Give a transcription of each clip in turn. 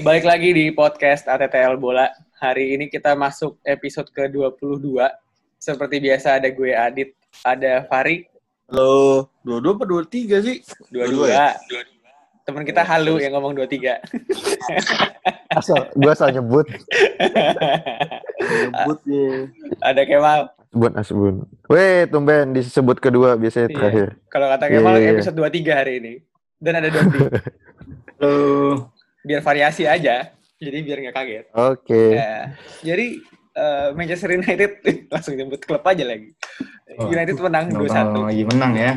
Balik lagi di podcast ATTL Bola. Hari ini kita masuk episode ke-22. Seperti biasa ada gue Adit, ada Fari, Halo, dua-dua apa dua-tiga sih? dua-dua. Dua-dua Temen kita Halu yang ngomong dua-tiga. Asal, gue asal nyebut. Nyebutnya. ada Kemal. Sebut asbun. Weh, tumben disebut kedua biasanya Iya. terakhir. Kalau kata Kemal Iya, iya. episode 23 hari ini. Dan ada Dondi. Halo. Biar variasi aja. Jadi biar nggak kaget. Oke. Ya. Jadi eh, Manchester United langsung nyebut klub aja lagi. Oh, United menang Gampang 2-1. lagi menang ya.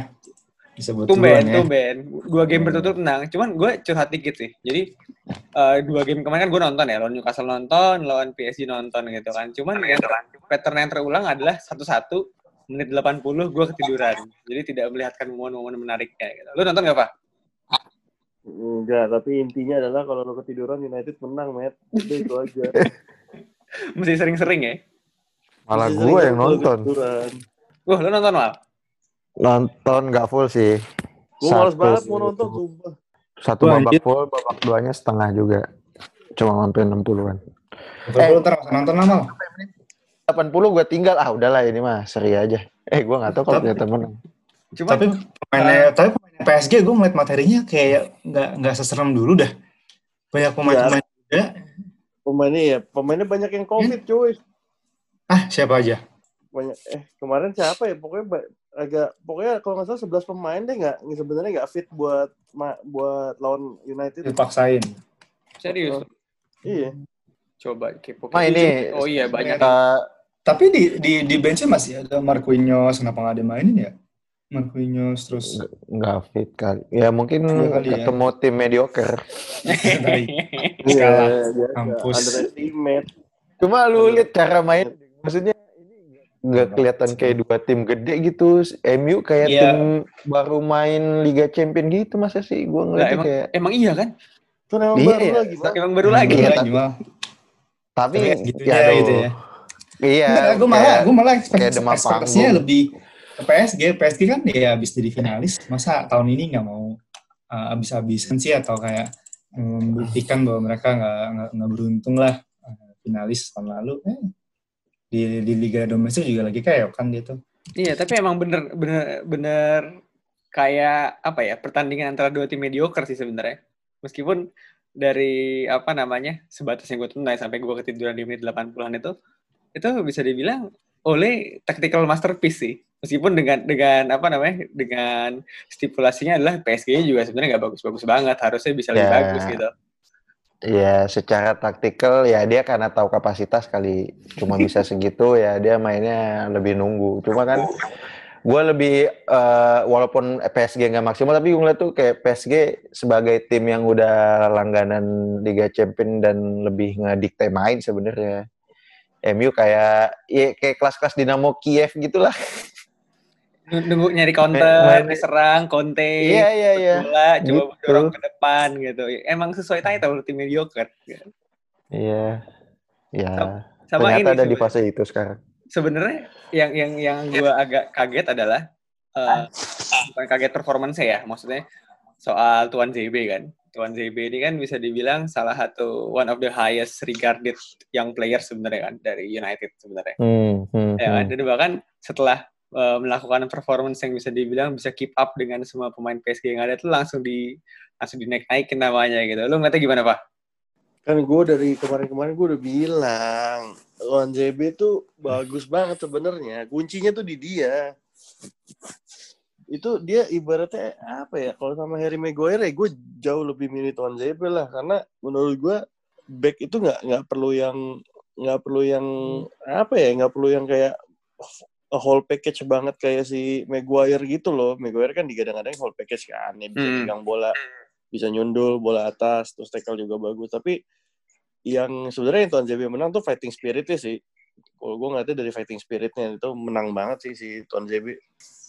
Disebut Tumben, ya. tumben. Dua game berturut menang. Cuman gue curhat dikit sih. Jadi eh, dua game kemarin kan gue nonton ya. Lawan Newcastle nonton, lawan PSG nonton gitu kan. Cuman yang pattern yang terulang adalah satu-satu menit 80 gue ketiduran. Jadi tidak melihatkan momen-momen menariknya gitu. Lu nonton gak, Pak? Enggak, tapi intinya adalah kalau lo ketiduran United menang, Matt. Udah itu aja. Mesti sering-sering ya. Malah Masih gue yang nonton. ketiduran. Wah, lu nonton mal? Nonton nggak full sih. Gue males banget mau nonton, sumpah. Satu Wah, babak anjir. full, babak duanya setengah juga. Cuma sampai 60-an. Liverpool ntar nggak usah nonton lah mal. 80 gue tinggal. Ah udahlah ini mah seri aja. Eh gue nggak tahu kalau ternyata menang. Cuman Tapi pemainnya, tapi PSG gue ngeliat materinya kayak nggak nggak seserem dulu dah. Banyak pemain-pemain muda. Pemainnya ya, pemainnya banyak yang covid, cuy. Ah siapa aja? Banyak eh kemarin siapa ya? Pokoknya ba- agak pokoknya kalau nggak salah 11 pemain deh nggak sebenarnya nggak fit buat ma- buat lawan United. Dipaksain. serius. Iya. Coba kepo. Nah, ini- Oh iya banyak. Eh, Tapi di di di benchnya masih ada Marquinhos, kenapa nggak dimainin ya? Marquinhos terus nggak fit kali. Ya mungkin Iya kali ya. ketemu tim mediocre. Baik. Iya. Mampus. Underestimate. Cuma lu lihat cara main, maksudnya nggak kelihatan kayak dua tim gede gitu. MU kayak Iya. tim baru main Liga Champion gitu masa sih? Gua Lah, ngeliatnya emang, kayak. emang iya kan? Itu memang Iya, baru iya. lagi, Pak. Emang baru lagi. Iya, Iya, tapi-. Tapi Tapi gitu ya, ya, gitu ya. Iya. gue malah gue malah ekspektasinya lebih PSG PSG kan ya habis jadi finalis masa tahun ini nggak mau uh, habis-habisan sih atau kayak membuktikan bahwa mereka nggak beruntung lah uh, finalis tahun lalu eh, di di liga domestik juga lagi kayak kan dia tuh Iya, tapi emang bener bener bener kayak apa ya pertandingan antara dua tim mediocre sih sebenarnya. Meskipun dari apa namanya sebatas yang gue ya, sampai gue ketiduran di menit 80-an itu, itu bisa dibilang oleh tactical masterpiece sih. Meskipun dengan dengan apa namanya dengan stipulasinya adalah PSG juga sebenarnya nggak bagus-bagus banget, harusnya bisa lebih Ya. bagus gitu. Ya, secara taktikal ya dia karena tahu kapasitas kali cuma bisa segitu ya dia mainnya lebih nunggu. Cuma kan gue lebih eh, walaupun PSG nggak maksimal tapi gue ngeliat tuh kayak PSG sebagai tim yang udah langganan Liga Champion dan lebih ngedikte main sebenarnya. MU kayak ya kayak kelas-kelas Dinamo Kiev gitulah. Nunggu nyari counter, Main- diserang, Conte, Iya iya iya. bola, coba Gitu. dorong ke depan gitu. Emang sesuai title tim mediocre. gitu. Iya. Ya. Sama Ternyata ini ada di fase itu sekarang. sebenarnya yang yang yang gue agak kaget adalah eh, bukan kaget performance ya, maksudnya soal Tuan ZB kan. Tuan ZB ini kan bisa dibilang salah satu one of the highest regarded young player sebenarnya kan dari United sebenarnya. Hmm, hmm, Ya kan? hmm. Dan bahkan setelah eh, melakukan performance yang bisa dibilang bisa keep up dengan semua pemain PSG yang ada itu langsung di langsung dinaik naikin namanya gitu. Lu ngeliatnya gimana pak? Kan gue dari kemarin-kemarin gue udah bilang lawan JB tuh bagus banget sebenarnya. Kuncinya tuh di dia. Itu dia ibaratnya apa ya? Kalau sama Harry Maguire ya gue jauh lebih milih Tuan JB lah karena menurut gue back itu nggak nggak perlu yang nggak perlu yang apa ya nggak perlu yang kayak a whole package banget kayak si Maguire gitu loh. Maguire kan digadang-gadang whole package kan, ya bisa Hmm. pegang bola, bisa nyundul bola atas, terus tackle juga bagus. Tapi yang sebenarnya yang Tuan JB menang tuh fighting spiritnya sih. Kalau gue ngeliatnya dari fighting spiritnya itu menang banget sih si Tuan JB.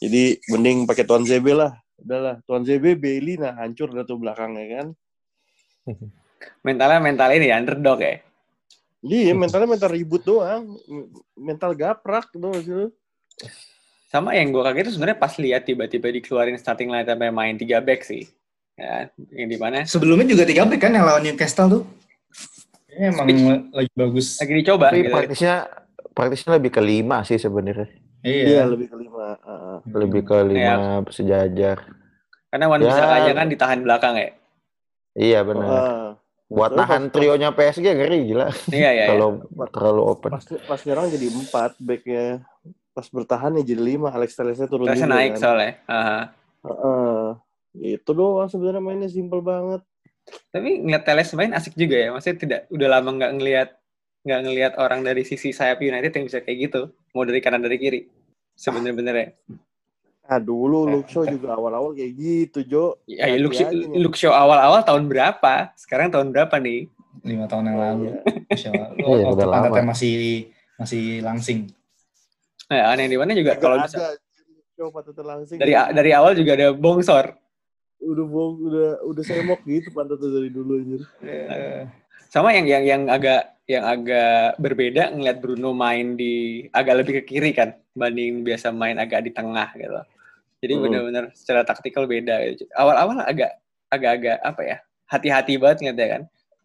Jadi mending pakai Tuan JB lah. Udahlah, Tuan JB Bailey nah hancur dah tuh belakangnya kan. Mentalnya mental ini ya, underdog ya. Iya, mentalnya mental ribut doang. Mental gaprak tuh maksudnya. Sama yang gue kaget itu sebenarnya pas lihat tiba-tiba dikeluarin starting line sampai main 3 back sih. Ya, yang di mana? Sebelumnya juga tiga back kan yang lawan Newcastle tuh. Kayaknya emang lagi bagus. Lagi dicoba Tapi gitu. praktisnya praktisnya lebih ke lima sih sebenarnya. Iya, Iya. lebih kelima. Heeh. Lebih ke lima sejajar. Karena Wan Ya. bisa aja kan ditahan belakang ya. Iya benar. Heeh. Buat Terus nahan trionya PSG ngeri gila. Iya, iya. iya. Kalau terlalu open. pas pas nyerang jadi empat backnya pas bertahan ya jadi lima Alex Telles-nya turun Terusnya juga naik kan. soalnya. Aha. Heeh. itu doang sebenarnya mainnya simpel banget Tapi ngeliat Teles main asik juga ya. Maksudnya tidak udah lama nggak ngelihat nggak ngelihat orang dari sisi sayap United yang bisa kayak gitu. Mau dari kanan dari kiri. Sebener-bener ah dulu Eh, Luke Shaw juga awal-awal kayak gitu Jo ya. Ya, Luke, Shaw awal-awal tahun berapa? Sekarang tahun berapa nih? Lima tahun yang lalu. Iya. Masya Allah. Iya, Waktu udah lama. pantatnya masih masih langsing. Nah, aneh di mana juga kalau Nggak bisa Shaw patut langsing dari dari awal juga ada bongsor. udah bohong udah udah semok gitu pantatnya dari dulu anjir Eh, Sama yang yang yang agak yang agak berbeda ngelihat Bruno main di agak lebih ke kiri kan banding biasa main agak di tengah gitu. Jadi Hmm. benar-benar secara taktikal beda. gitu. Awal-awal agak agak-agak apa ya hati-hati banget gitu ya kan.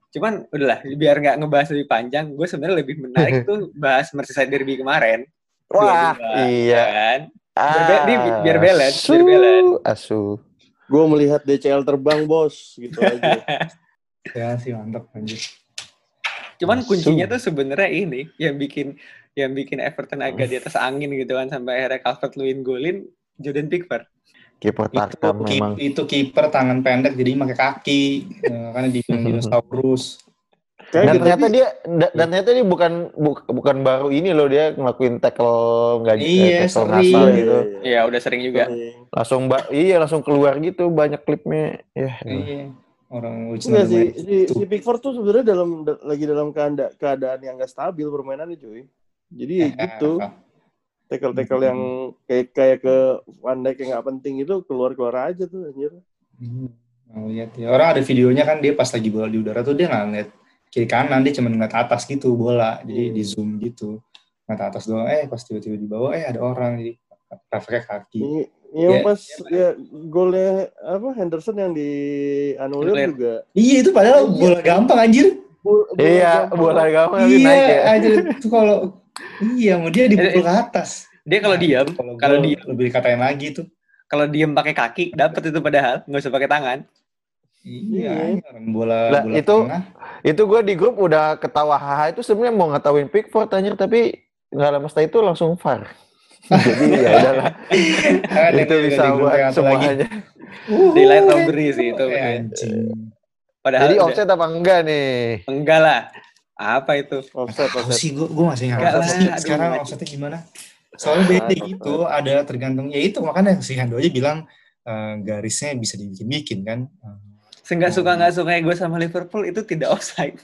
Cuman udahlah biar nggak ngebahas lebih panjang, gue sebenarnya lebih menarik tuh bahas Merseyside Derby kemarin. Wah, iya. Kan? Biar be- ini biar balance, Asu, biar balance. Asu. gue melihat DCL terbang bos gitu aja ya sih mantap anjir. Cuman kuncinya tuh sebenarnya ini yang bikin yang bikin Everton agak di atas angin gitu kan sampai akhirnya Calvert Lewin golin Jordan Pickford. Kiper Itu, Tarkam memang. itu kiper tangan pendek jadi pakai kaki Eh, karena dibilang dinosaurus. Kayak Dan gitu ternyata dia da- dan ternyata dia bukan bu- bukan baru ini loh dia ngelakuin tackle nggak Iya, tackle sering. ngasal Iya, gitu. iya, udah sering juga. Sering. Langsung mbak iya langsung keluar gitu banyak klipnya. Ya. Iya. Orang lucu Enggak sih, si, si Pickford tuh sebenarnya dalam da- lagi dalam keadaan, keadaan yang gak stabil permainannya cuy. Jadi ya Eh, gitu, tackle-tackle yang kayak kayak ke Van Dijk yang gak penting itu keluar-keluar aja tuh anjir. Hmm, nggak lihat ya. Orang ada videonya kan dia pas lagi bola di udara tuh dia nggak ngeliat kiri kanan, dia cuma ngeliat atas gitu bola. Jadi Hmm. di zoom gitu. Ngeliat atas doang, eh pas tiba-tiba di bawah, eh ada orang. Jadi refleksnya kaki. Ini yang Ya, pas ya golnya apa Henderson yang di anulir juga. Iya itu padahal Iya. bola gampang anjir. Bol- bola Iya, gampang. bola gampang Iya, naik ya. anjir itu kalau iya mau dia dipukul ke atas. Dia kalau diam, Kalau diam, lebih dikatain lagi tuh. kalau diam pakai kaki dapat itu padahal nggak usah pakai tangan. Iya, Iya. orang bola Lah, bola itu- tengah. Itu gue di grup udah ketawa haha itu sebenarnya mau ngetawain Pickford anjir tapi nggak lama setelah itu langsung VAR. Jadi ya udahlah Ada itu bisa buat semuanya. Daylight robbery sih itu. Eh, anjing. Padahal Jadi udah- offset apa enggak nih? enggak lah. Apa itu? Offset, offset. sih gue gue masih nggak Enggak tahu lah, sekarang offsetnya gimana. Soalnya beda gitu, ada tergantung ya itu makanya si Hando aja bilang eh, garisnya bisa dibikin-bikin kan. Seenggak suka nggak suka gue sama Liverpool itu tidak offside.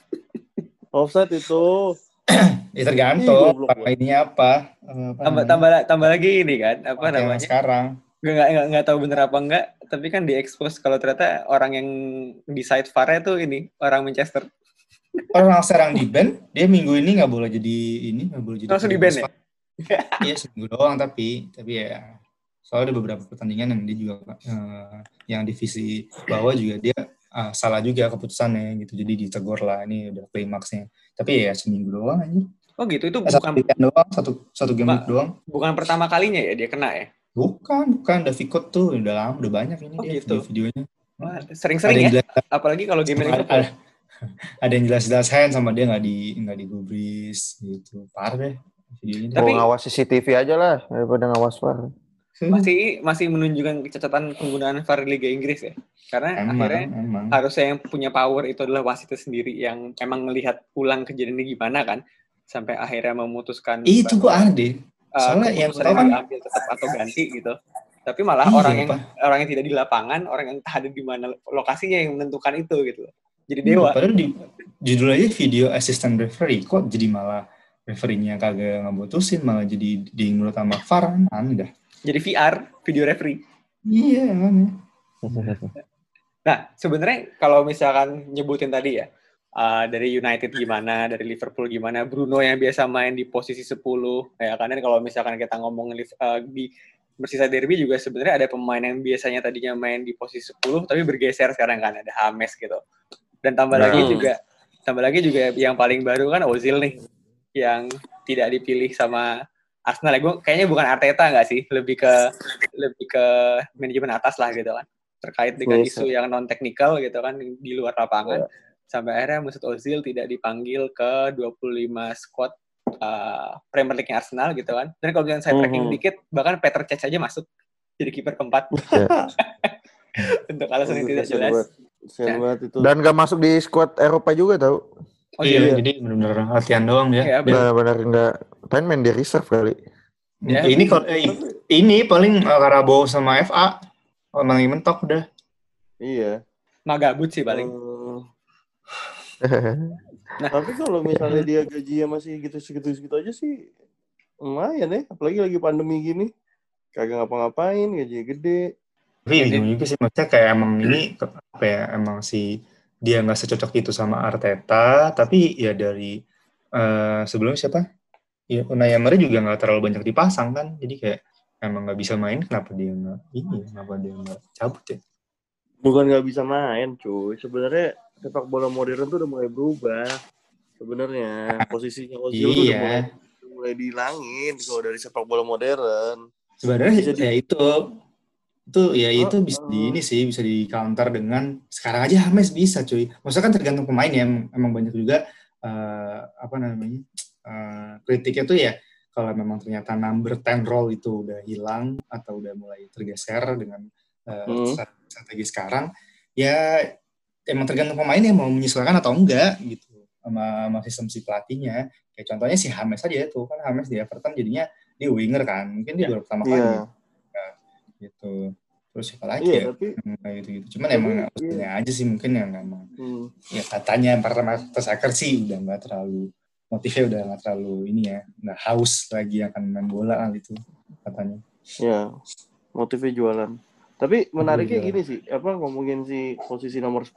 Offset itu. ya tergantung ini apa. apa Tambah tambah tambah lagi ini kan apa yang namanya? sekarang. Gue nggak nggak nggak tahu bener apa enggak. Tapi kan diekspos kalau ternyata orang yang di side VAR tuh ini orang Manchester. Orang serang di band, dia minggu ini nggak boleh jadi ini nggak boleh jadi. Langsung di ban ya? Iya seminggu doang tapi tapi ya soalnya ada beberapa pertandingan yang dia juga eh, yang divisi bawah juga dia ah, salah juga keputusannya gitu. Jadi ditegur lah ini udah klimaksnya. Tapi ya seminggu doang aja Oh gitu. Itu satu bukan doang satu satu game week doang. bukan pertama kalinya ya dia kena ya. bukan bukan. David Cott tuh udah lama udah banyak ini Oh, dia gitu. video-videonya. Wah, ada Sering-sering ya. jelas Apalagi kalau game ada, ada, ada yang jelas-jelas hand sama dia nggak di nggak digubris gitu. Parah deh videonya Tapi- Mau ngawas CCTV aja lah daripada ngawas VAR. Masih masih menunjukkan kecacatan penggunaan VAR Liga Inggris ya. Karena emang akhirnya emang harusnya yang punya power itu adalah wasitnya sendiri yang emang melihat ulang kejadian ini gimana kan sampai akhirnya memutuskan itu gua aneh deh uh, soalnya yang kan- diambil tetap atau ganti gitu. Tapi malah Iya, orang yang Pak. orang yang tidak di lapangan, orang yang ada di mana lokasinya yang menentukan itu gitu. Jadi Iya, dewa. Padahal di judul aja video assistant referee kok jadi malah referee-nya kagak ngebutusin malah jadi di menurut sama VAR kan aneh dah. Jadi VR, video referee. Iya aneh. Nah, sebenarnya kalau misalkan nyebutin tadi ya, uh, dari United gimana, dari Liverpool gimana, Bruno yang biasa main di posisi 10, ya kan Dan kalau misalkan kita ngomong uh, di Merseyside Derby juga sebenarnya ada pemain yang biasanya tadinya main di posisi 10 tapi bergeser sekarang kan ada Hames gitu. Dan tambah lagi Hmm. juga tambah lagi juga yang paling baru kan Ozil nih yang tidak dipilih sama Arsenal. Gue kayaknya bukan Arteta nggak sih, lebih ke lebih ke manajemen atas lah gitu kan. Terkait dengan Bisa. isu yang non teknikal gitu kan di luar lapangan. Sampai akhirnya Mesut Ozil tidak dipanggil ke 25 squad uh, Premier League Arsenal gitu kan. Dan kalau misalnya saya tracking Mhm. dikit, bahkan Peter Cech aja masuk jadi kiper keempat. Ya. Untuk alasan yang tidak jelas. Ya. banget itu. Dan gak masuk di squad Eropa juga tau. Oh iya, iya. jadi benar-benar latihan doang dia. Iya, Benar-benar nggak. Pengen main di reserve kali. Ya. Ini kalau eh, ini paling uh, Karabo sama FA paling mentok udah. Iya. Magabut sih paling. Eh, tapi kalau misalnya dia gajinya masih gitu segitu segitu aja sih lumayan ya. Apalagi lagi pandemi gini. Kagak ngapa-ngapain, gajinya gede. Tapi juga sih maksudnya kayak emang ini apa ya emang si dia nggak secocok itu sama Arteta, tapi ya dari eh, sebelumnya siapa? Ya Unai Emery juga nggak terlalu banyak dipasang kan, jadi kayak emang nggak bisa main, kenapa dia nggak ini, kenapa dia nggak cabut ya? Bukan nggak bisa main, cuy. Sebenarnya sepak bola modern tuh udah mulai berubah. Sebenarnya posisinya Ozil tuh udah Iya. mulai, udah mulai dihilangin kalau dari sepak bola modern. Sebenarnya Jadi- ya itu itu ya itu Oh, bisa oh. di ini sih bisa di counter dengan sekarang aja Hames bisa cuy. Maksudnya kan tergantung pemain ya emang, emang banyak juga eh, apa namanya eh, kritiknya tuh ya kalau memang ternyata number 10 role itu udah hilang atau udah mulai tergeser dengan eh, Hmm. strat- strategi sekarang ya emang tergantung pemain yang mau menyesuaikan atau enggak gitu sama, sama sistem si pelatihnya. Kayak contohnya si Hames aja tuh kan Hames di Everton jadinya dia winger kan mungkin dia baru pertama kali Iya. gitu terus siapa lagi Iya, ya tapi Nah, gitu gitu cuman Tapi, emang iya. maksudnya aja sih mungkin yang emang hmm, ya katanya pertama striker sih udah nggak terlalu motifnya udah nggak terlalu ini ya nggak haus lagi akan main bola kan itu katanya ya motifnya jualan. Tapi menariknya Jualan. gini sih, apa ngomongin si posisi nomor 10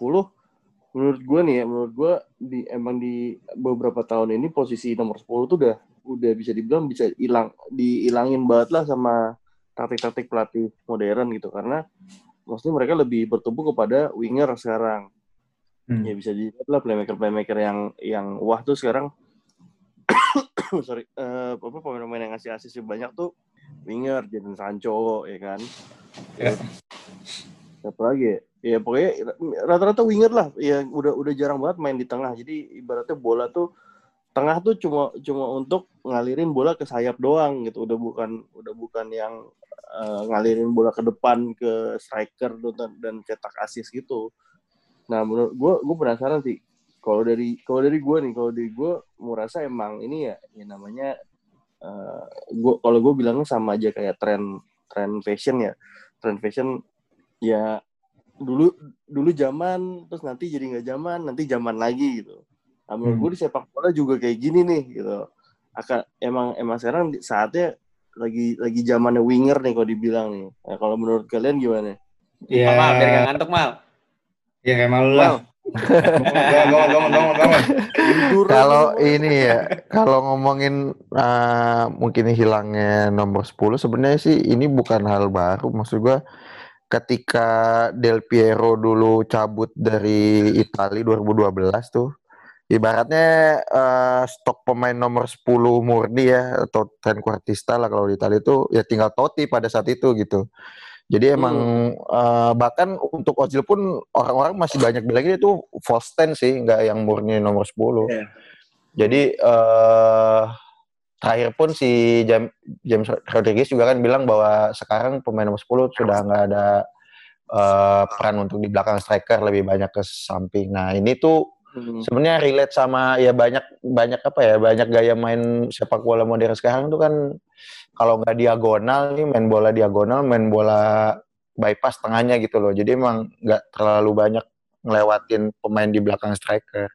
menurut gua nih ya, menurut gua di emang di beberapa tahun ini posisi nomor 10 tuh udah udah bisa dibilang bisa hilang dihilangin banget lah sama taktik-taktik pelatih modern gitu karena maksudnya mereka lebih bertumbuh kepada winger sekarang. Hmm. Ya bisa dilihat lah playmaker-playmaker yang yang wah tuh sekarang sorry eh, apa pemain-pemain yang ngasih asisnya banyak tuh winger Jadon Sancho ya kan. Ya. Siapa lagi ya? Ya pokoknya rata-rata winger lah. Ya udah udah jarang banget main di tengah. Jadi ibaratnya bola tuh tengah tuh cuma cuma untuk ngalirin bola ke sayap doang gitu. Udah bukan udah bukan yang eh, ngalirin bola ke depan ke striker dan, dan cetak asis gitu. Nah menurut gue gue penasaran sih kalau dari kalau dari gue nih kalau dari gue mau rasa emang ini ya ya namanya eh gue kalau gue bilangnya sama aja kayak tren tren fashion ya. Tren fashion ya dulu dulu zaman terus nanti jadi nggak zaman nanti zaman lagi gitu. Nah, menurut Hmm. gue di sepak bola juga kayak gini nih gitu. Akan emang emang sekarang saatnya lagi lagi zamannya winger nih kalau dibilang nih. Nah, kalau menurut kalian gimana? Ya. Mal, biar gak ngantuk mal. ya kayak malu lah Kalau ini ya, kalau ngomongin eh, mungkin hilangnya nomor 10 sebenarnya sih ini bukan hal baru. Maksud gua ketika Del Piero dulu cabut dari Italia 2012 tuh ibaratnya eh, stok pemain nomor 10 murni ya atau trequartista lah kalau di Italia itu ya tinggal Totti pada saat itu gitu. Jadi emang eh, bahkan untuk Ozil pun orang-orang masih banyak bilang dia itu false ten sih, nggak yang murni nomor 10. Iya. Jadi eh terakhir pun si Jam- James Rodriguez juga kan bilang bahwa sekarang pemain nomor 10 sudah nggak ada eh, peran untuk di belakang striker lebih banyak ke samping. Nah ini tuh Hmm. sebenarnya relate sama ya banyak banyak apa ya banyak gaya main sepak bola modern sekarang tuh kan kalau nggak diagonal nih main bola diagonal main bola bypass tengahnya gitu loh jadi emang nggak terlalu banyak ngelewatin pemain di belakang striker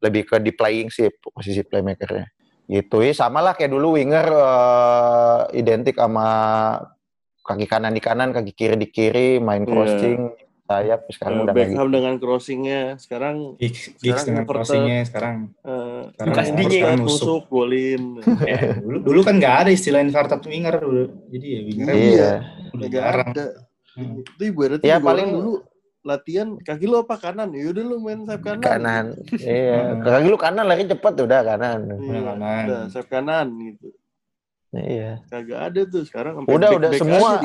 lebih ke di playing sih posisi playmakernya gitu ya sama lah kayak dulu winger eh, identik sama kaki kanan di kanan kaki kiri di kiri main Iya. crossing sayap sekarang Eh, udah nggak Beckham dengan crossingnya sekarang Giggs, Sekarang dengan Everton. crossingnya sekarang. eh, sekarang ya, sekarang nusuk, golin Ya, dulu, dulu kan nggak ada istilah inverted winger dulu. Jadi ya winger gitu. Iya. udah jarang. ada Hmm. itu ibaratnya Ya, paling- dulu latihan kaki lu apa kanan ya udah lu main sayap kanan kanan. Iya. Hmm. Kaki lu kanan lari cepet udah kanan. Iya, Udah kanan. udah sayap kanan gitu Iya. kagak ada tuh sekarang sampai Udah, back- udah, back semua-.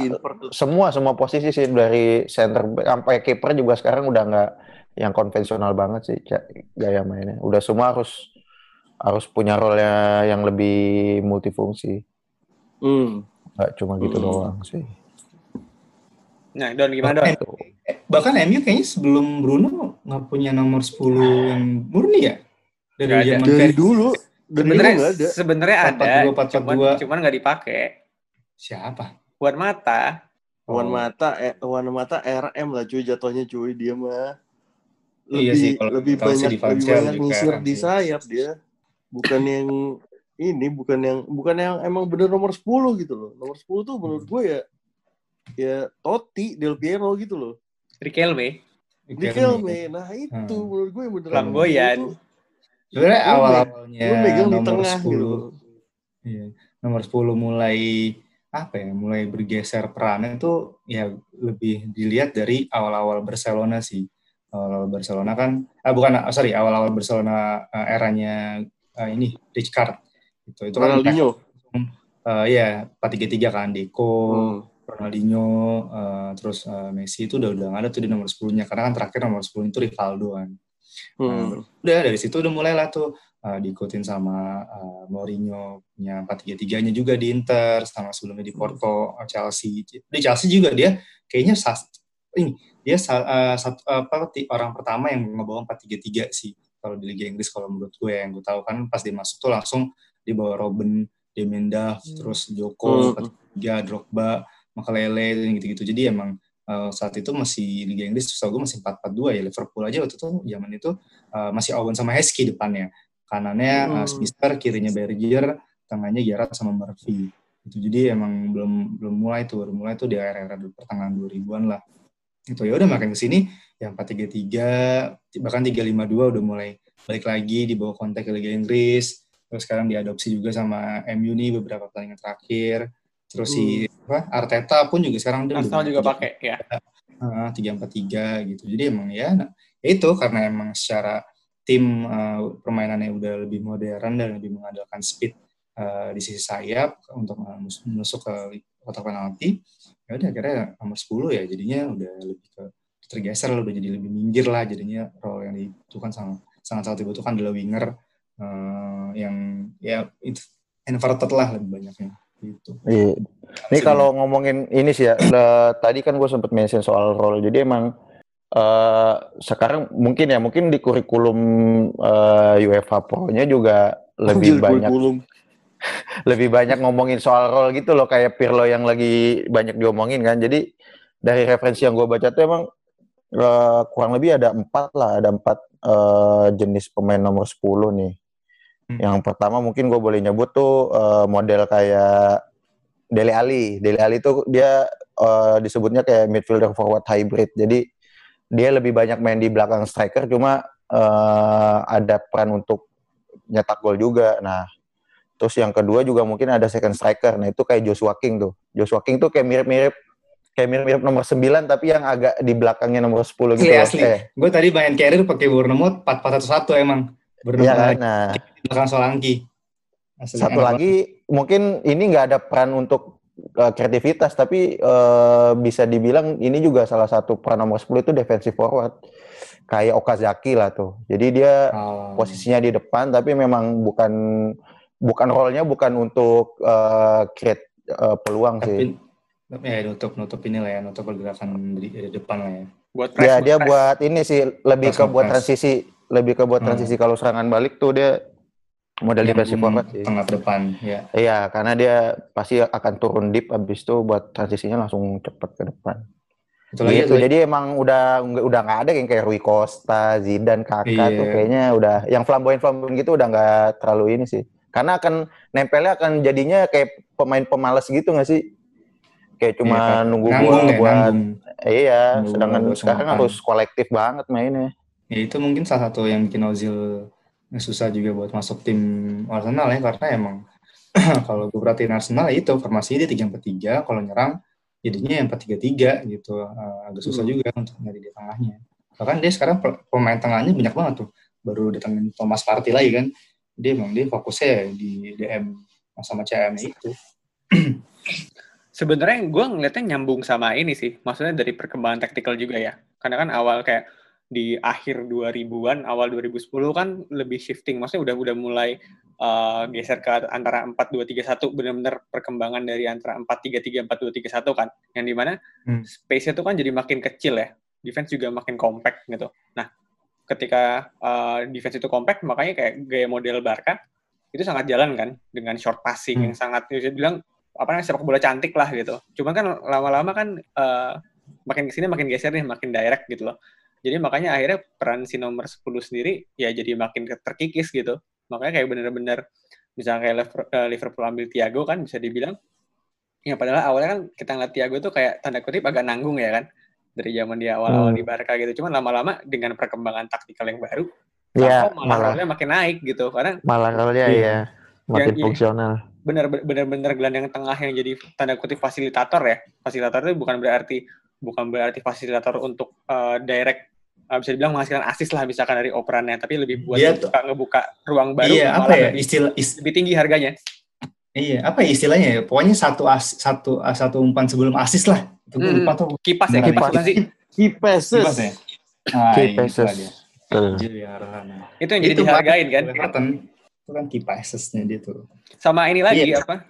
Semua semua posisi sih dari center back sampai kiper juga sekarang udah nggak yang konvensional banget sih gaya mainnya. Udah semua harus harus punya role yang lebih multifungsi. Hmm. Nggak cuma gitu Hmm. doang sih. Nah, Don gimana Don? Eh, bahkan MU kayaknya sebelum Bruno nggak punya nomor 10 yang murni ya dari dari dulu Sebenarnya sebenarnya ada, 4-4-2, cuman 4-4-2. cuman nggak dipakai. Siapa? Buat mata. Wan Oh. Mata eh, Wan Mata RM lah cuy jatuhnya cuy dia mah lebih Iya sih, kalau lebih banyak lebih banyak ngisir keren di sayap dia bukan yang ini bukan yang bukan yang emang bener nomor 10 gitu loh nomor 10 tuh menurut gue ya ya Totti Del Piero gitu loh Riquelme. Riquelme nah itu Hmm. menurut gue yang bener Flamboyan. Sebenarnya lu megang di nomor tengah 10 gitu Iya. Nomor 10 mulai apa ya, mulai bergeser perannya tuh ya lebih dilihat dari awal-awal Barcelona sih. Awal-awal Barcelona kan, ah bukan, ah, sorry, awal-awal Barcelona eh, eranya eh, ini Rijkaard. Itu itu kan Ronaldinho eh, ya 4-3-3 kan Deco, Hmm. Ronaldinho, eh, terus eh, Messi itu udah udah nggak ada tuh di nomor 10-nya karena kan terakhir nomor 10 itu Rivaldo kan. Hmm. Udah dari situ udah mulailah tuh uh, diikutin sama uh, Mourinho punya 4-3-3-nya juga di Inter sama sebelumnya di Porto, uh, Chelsea. Di Chelsea juga dia kayaknya sas, ini dia uh, satu, apa orang pertama yang ngebawa 4-3-3 sih kalau di Liga Inggris kalau menurut gue yang gue tahu kan pas dia masuk tuh langsung dibawa Robin, Demenda, terus Joko, Hmm. 4-3, Drogba, Makalele gitu-gitu. Jadi emang uh, saat itu masih Liga Inggris setahu gue masih 4-4-2 ya. Liverpool aja waktu itu zaman itu uh, masih Owen sama Heskey depannya. Kanannya uh, Hmm. Smith kirinya Berger tengahnya Gerrard sama Murphy. Itu jadi emang belum belum mulai tuh baru mulai tuh di era-era pertengahan 2000-an lah. Itu ya udah makin ke sini yang 4-3-3 bahkan 3-5-2 udah mulai balik lagi di bawah konteks ke Liga Inggris. Terus sekarang diadopsi juga sama MU nih beberapa pertandingan terakhir terus si apa, Arteta pun juga sekarang udah Arsenal juga pakai ya. Tiga empat tiga gitu. Jadi emang ya nah, ya itu karena emang secara tim uh, permainannya udah lebih modern dan lebih mengandalkan speed uh, di sisi sayap untuk uh, menus- menusuk ke kotak penalti ya udah akhirnya nomor 10 ya. Jadinya udah lebih ke tergeser lah udah jadi lebih minggir lah jadinya role yang dibutuhkan sangat sangat sangat dibutuhkan adalah winger uh, yang ya inverted lah lebih banyaknya gitu Iya. Ini kalau ngomongin ini sih ya, le- tadi kan gue sempet mention soal role. Jadi emang eh, sekarang mungkin ya, mungkin di kurikulum eh, UEFA Pro-nya juga lebih Anjir, banyak kurikulum. lebih banyak ngomongin soal role gitu loh, kayak Pirlo yang lagi banyak diomongin kan. Jadi dari referensi yang gue baca tuh emang eh, kurang lebih ada empat lah, ada empat eh, jenis pemain nomor 10 nih. Hmm. Yang pertama mungkin gue boleh nyebut tuh eh, model kayak Dele Ali. Dele Ali tuh dia eh, disebutnya kayak midfielder forward hybrid. Jadi dia lebih banyak main di belakang striker, cuma eh, ada peran untuk nyetak gol juga. Nah, terus yang kedua juga mungkin ada second striker. Nah, itu kayak Joshua King tuh. Joshua King tuh kayak mirip-mirip kayak mirip-mirip nomor 9 tapi yang agak di belakangnya nomor 10 gitu. asli loh. asli Eh, gue tadi main carrier pakai Bournemouth 4-4-1 emang iya kan? Bournemouth Nah, di belakang Solanki Asli, Satu enak lagi mungkin ini nggak ada peran untuk uh, kreativitas tapi uh, bisa dibilang ini juga salah satu peran nomor 10 itu defensive forward kayak Okazaki lah tuh. Jadi dia. Oh. posisinya di depan tapi memang bukan bukan role-nya bukan untuk uh, create uh, peluang sih. tapi ya nutup nutup ini lah ya nutup pergerakan di, di depan lah ya Buat press. Ya dia press. buat ini sih lebih Press ke buat press. transisi, lebih ke buat Hmm. transisi kalau serangan balik tuh dia model Yang defensive forward sih. tengah depan ya Iya, karena dia pasti akan turun deep abis itu buat transisinya langsung cepet ke depan. itu lagi gitu. Jadi emang udah udah nggak ada yang kayak Rui Costa, Zidane, Kakak tuh Iya. kayaknya udah yang flamboyan flamboyan gitu udah nggak terlalu ini sih. Karena akan nempelnya akan jadinya kayak pemain pemalas gitu nggak sih? kayak cuma Iya, kan. nunggu gua deh, buat nanggung. iya Nunggu sedangkan sekarang harus kolektif banget mainnya Ya itu mungkin salah satu yang bikin Ozil susah juga buat masuk tim Arsenal ya karena emang kalau gue perhatiin Arsenal ya itu formasinya dia tiga empat tiga kalau nyerang jadinya empat tiga tiga gitu Eh, agak susah Hmm. juga untuk nyari di tengahnya bahkan dia sekarang pe- pemain tengahnya banyak banget tuh baru datangin Thomas Partey lagi kan dia emang dia fokusnya ya di DM sama CM itu Sebenarnya gue ngeliatnya nyambung sama ini sih. Maksudnya dari perkembangan taktikal juga ya. Karena kan awal kayak di akhir 2000-an, awal 2010 kan lebih shifting. Maksudnya udah udah mulai uh, geser ke antara 4-2-3-1. Benar-benar perkembangan dari antara 4-3-3, 4-2-3-1 kan. Yang di mana Hmm. space-nya tuh kan jadi makin kecil ya. Defense juga makin compact gitu. Nah, ketika uh, defense itu compact, makanya kayak gaya model Barca itu sangat jalan kan dengan short passing Hmm. yang sangat bisa bilang apa namanya sepak bola cantik lah gitu. Cuman kan lama-lama kan eh, makin ke sini makin geser nih, makin direct gitu loh. Jadi makanya akhirnya peran si nomor 10 sendiri ya jadi makin terkikis gitu. Makanya kayak bener-bener misalnya kayak eh, Liverpool ambil Thiago kan bisa dibilang ya padahal awalnya kan kita ngeliat Thiago tuh kayak tanda kutip agak nanggung ya kan dari zaman dia awal-awal Hmm. di Barca gitu. Cuman lama-lama dengan perkembangan taktikal yang baru, ya malah malah makin naik gitu. Karena malah role-nya Iya. ya makin Yang- fungsional benar benar-benar gelandang tengah yang jadi tanda kutip fasilitator ya. Fasilitator itu bukan berarti bukan berarti fasilitator untuk uh, direct uh, bisa dibilang menghasilkan asis lah misalkan dari operannya, tapi lebih buat Dia ngebuka, ngebuka ruang baru iya apa ya lebih, istilah is- lebih tinggi harganya. iya apa ya istilahnya ya pokoknya satu as, satu satu umpan sebelum asis lah itu Hmm. lupa tuh Kipas ya, kipas kipas. sih? Kipas ya? Nah, key iya. Tuh. Anjir, ya. Itu yang jadi Itu dihargain kan. Itu kan key passesnya dia tuh. Sama ini lagi Iya. apa?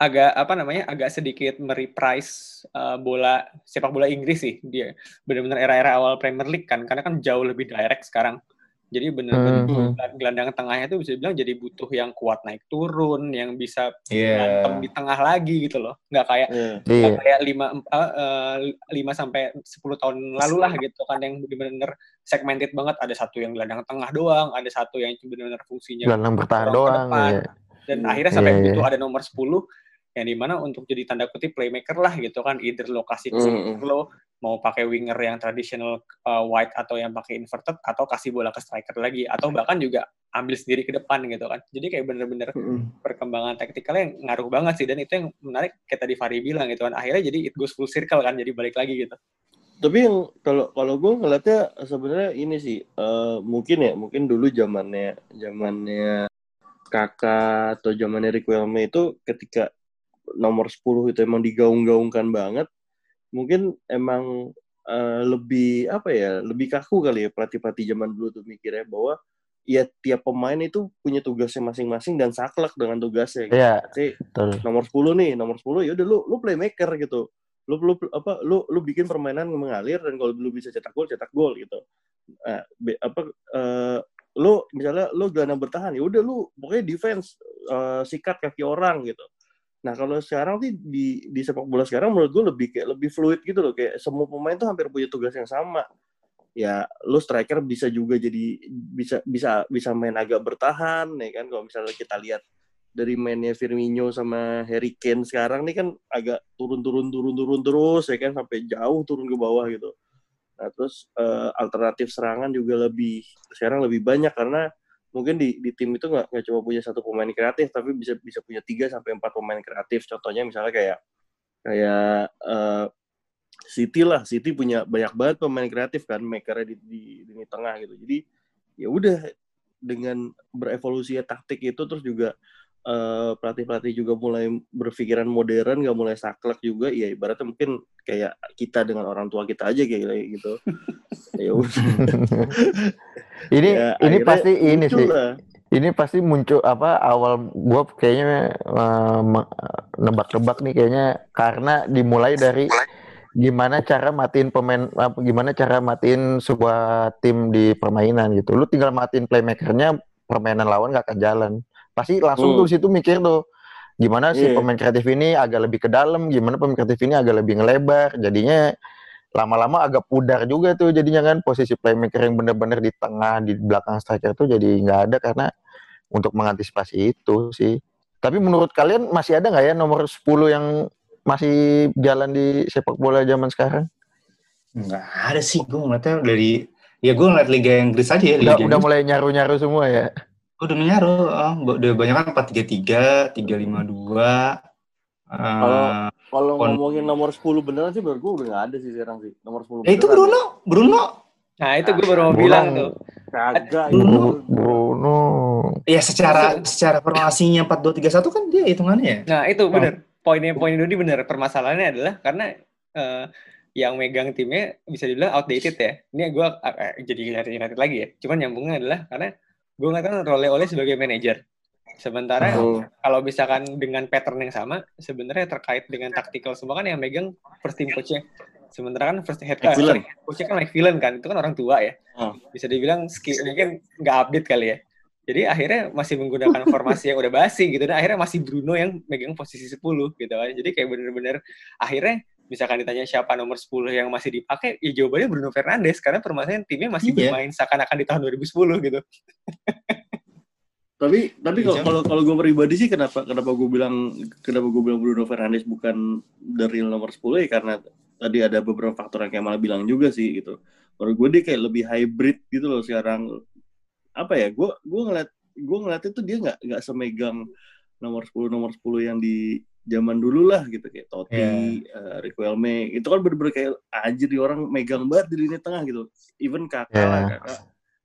Agak apa namanya? Agak sedikit mereprise uh, bola sepak bola Inggris sih dia. Benar-benar era-era awal Premier League kan, karena kan jauh lebih direct sekarang. Jadi benar-benar Hmm. gelandang tengahnya itu bisa dibilang jadi butuh yang kuat naik turun, yang bisa Iya. berantem di tengah lagi gitu loh. Nggak kayak Iya. nggak iya kayak 5 5 sampai 10 tahun lalu lah gitu kan yang benar-benar segmented banget. Ada satu yang gelandang tengah doang, ada satu yang benar-benar fungsinya gelandang bertahan doang depan. ya dan Hmm. akhirnya sampai Iya, butuh iya. ada nomor 10 yang di mana untuk jadi tanda kutip playmaker lah gitu kan either lokasi ke Hmm. lo mau pakai winger yang tradisional uh, wide atau yang pakai inverted atau kasih bola ke striker lagi atau bahkan juga ambil sendiri ke depan gitu kan jadi kayak bener-bener Mm-mm. perkembangan taktikalnya yang ngaruh banget sih dan itu yang menarik kayak tadi Fahri bilang gitu kan akhirnya jadi it goes full circle kan jadi balik lagi gitu Tapi yang kalau kalau gue ngeliatnya sebenarnya ini sih eh, mungkin ya mungkin dulu zamannya zamannya kakak atau zamannya Riquelme itu ketika nomor 10 itu emang digaung-gaungkan banget mungkin emang eh, lebih apa ya lebih kaku kali ya pelatih-pelatih zaman dulu tuh mikirnya bahwa ya tiap pemain itu punya tugasnya masing-masing dan saklek dengan tugasnya gitu. Iya, Jadi, betul. nomor 10 nih, nomor 10 ya udah lu lu playmaker gitu. Lu lu apa lu lu bikin permainan mengalir dan kalau lu bisa cetak gol, cetak gol gitu. Nah, be- apa eh, lu misalnya lu gelandang bertahan ya udah lu pokoknya defense eh, sikat kaki orang gitu. Nah, kalau sekarang sih di di sepak bola sekarang menurut gue lebih kayak lebih fluid gitu loh, kayak semua pemain tuh hampir punya tugas yang sama. Ya, lu striker bisa juga jadi bisa bisa bisa main agak bertahan ya kan kalau misalnya kita lihat dari mainnya Firmino sama Harry Kane sekarang nih kan agak turun-turun turun-turun terus ya kan sampai jauh turun ke bawah gitu. Nah, terus eh, alternatif serangan juga lebih sekarang lebih banyak karena mungkin di di tim itu nggak nggak cuma punya satu pemain kreatif tapi bisa bisa punya tiga sampai empat pemain kreatif. Contohnya misalnya kayak kayak eh, City lah, City punya banyak banget pemain kreatif kan, makernya di, di lini tengah gitu. Jadi ya udah dengan berevolusi taktik itu terus juga eh, pelatih-pelatih juga mulai berpikiran modern, nggak mulai saklek juga. Ya ibaratnya mungkin kayak kita dengan orang tua kita aja kayak gitu. ya ini Ya, ini akhirnya pasti ini sih lah. ini pasti muncul apa awal gua kayaknya me- nebak-nebak nih kayaknya karena dimulai dari gimana cara matiin pemain apa, gimana cara matiin sebuah tim di permainan gitu lu tinggal matiin playmakernya permainan lawan gak akan jalan pasti langsung Hmm. tuh situ mikir tuh gimana si Iya. pemain kreatif ini agak lebih ke dalam gimana pemain kreatif ini agak lebih ngelebar jadinya lama-lama agak pudar juga tuh jadinya kan posisi playmaker yang bener-bener di tengah di belakang striker tuh jadi nggak ada karena untuk mengantisipasi itu sih. Tapi menurut kalian masih ada nggak ya nomor 10 yang masih jalan di sepak bola zaman sekarang? Nggak ada sih, gue ngeliatnya dari ya gue ngeliat Liga Inggris aja ya. Udah, Liga udah Inggris. mulai nyaru-nyaru semua ya. Udah menyaru, oh, udah banyak kan 4-3-3, 3-5-2. Kalau- Kalau Kon- ngomongin nomor 10 beneran sih menurut gue udah gak ada sih sekarang sih. Nomor 10 eh itu beneran. Bruno, Bruno. Nah, itu gue baru mau bilang tuh. Kagak. Bruno. itu. Bruno. Ya secara secara formasinya 4-2-3-1 kan dia hitungannya ya. Nah, itu bener. Poinnya poin Dodi bener. Permasalahannya adalah karena eh, yang megang timnya bisa dibilang outdated ya. Ini gue jadi United United lagi ya. Cuman nyambungnya adalah karena gue ngeliat kan role oleh sebagai manajer. Sementara Betul. kalau misalkan dengan pattern yang sama, sebenarnya terkait dengan taktikal semua kan yang megang first team coach-nya. Sementara kan first head coach, McVillan. coach-nya kan McVillan kan, itu kan orang tua ya. Ah. Bisa dibilang skill mungkin nggak update kali ya. Jadi akhirnya masih menggunakan formasi yang udah basi gitu dan akhirnya masih Bruno yang megang posisi 10 gitu kan. Jadi kayak bener-bener akhirnya misalkan ditanya siapa nomor 10 yang masih dipakai, ya jawabannya Bruno Fernandes karena permasalahan timnya masih Iya. bermain seakan-akan di tahun 2010 gitu. Tapi tapi kalau Iya. kalau kalau gue pribadi sih kenapa kenapa gue bilang kenapa gue bilang Bruno Fernandes bukan the real nomor 10 ya karena tadi ada beberapa faktor yang kayak malah bilang juga sih gitu. Menurut gue dia kayak lebih hybrid gitu loh sekarang. Apa ya? Gue gue ngeliat gue ngeliatnya tuh dia nggak nggak semegang nomor 10 nomor 10 yang di zaman dulu lah gitu kayak Totti, eh, Riquelme itu kan bener-bener kayak anjir di orang megang banget di lini tengah gitu. Even kakak Iya. lah kakak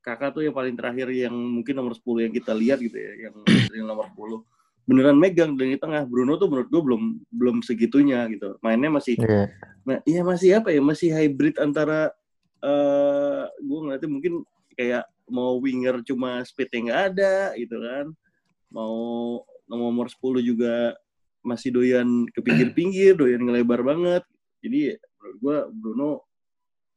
kakak tuh yang paling terakhir yang mungkin nomor 10 yang kita lihat gitu ya, yang dari nomor 10. Beneran megang di tengah. Bruno tuh menurut gue belum belum segitunya gitu. Mainnya masih Iya. nah, iya masih apa ya? Masih hybrid antara eh gue ngeliatnya mungkin kayak mau winger cuma speednya nggak ada gitu kan. Mau nomor 10 juga masih doyan ke pinggir-pinggir, doyan ngelebar banget. Jadi menurut gue Bruno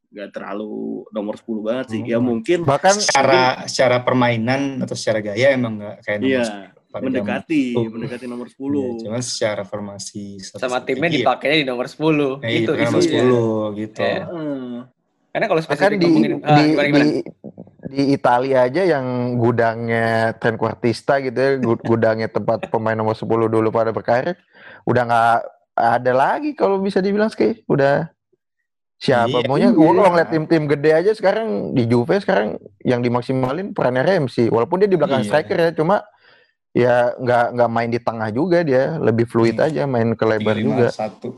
nggak terlalu nomor 10 banget sih. Ya Hmm. mungkin Bahkan Secara secara permainan atau secara gaya emang nggak kayak nomor Iya, 10 pada mendekati, zaman. mendekati nomor Iya, 10. cuman secara formasi Sama strategi timnya ya, dipakainya di nomor 10. ya, itu itu nomor isunya. 10 gitu. Iya. Heeh. Karena kalau spesifik di ngomongin ah, di, gimana gimana? di di Italia aja yang gudangnya trequartista gitu ya, gu- gudangnya tempat pemain nomor 10 dulu pada berkarir, udah nggak ada lagi kalau bisa dibilang ski. Udah siapa Iya, maunya iya. gua kalau ngeliat tim-tim gede aja sekarang di Juve sekarang yang dimaksimalin perannya Ramsey walaupun dia di belakang Iya. striker ya cuma ya nggak nggak main di tengah juga dia lebih fluid Iya. aja main ke lebar juga 351.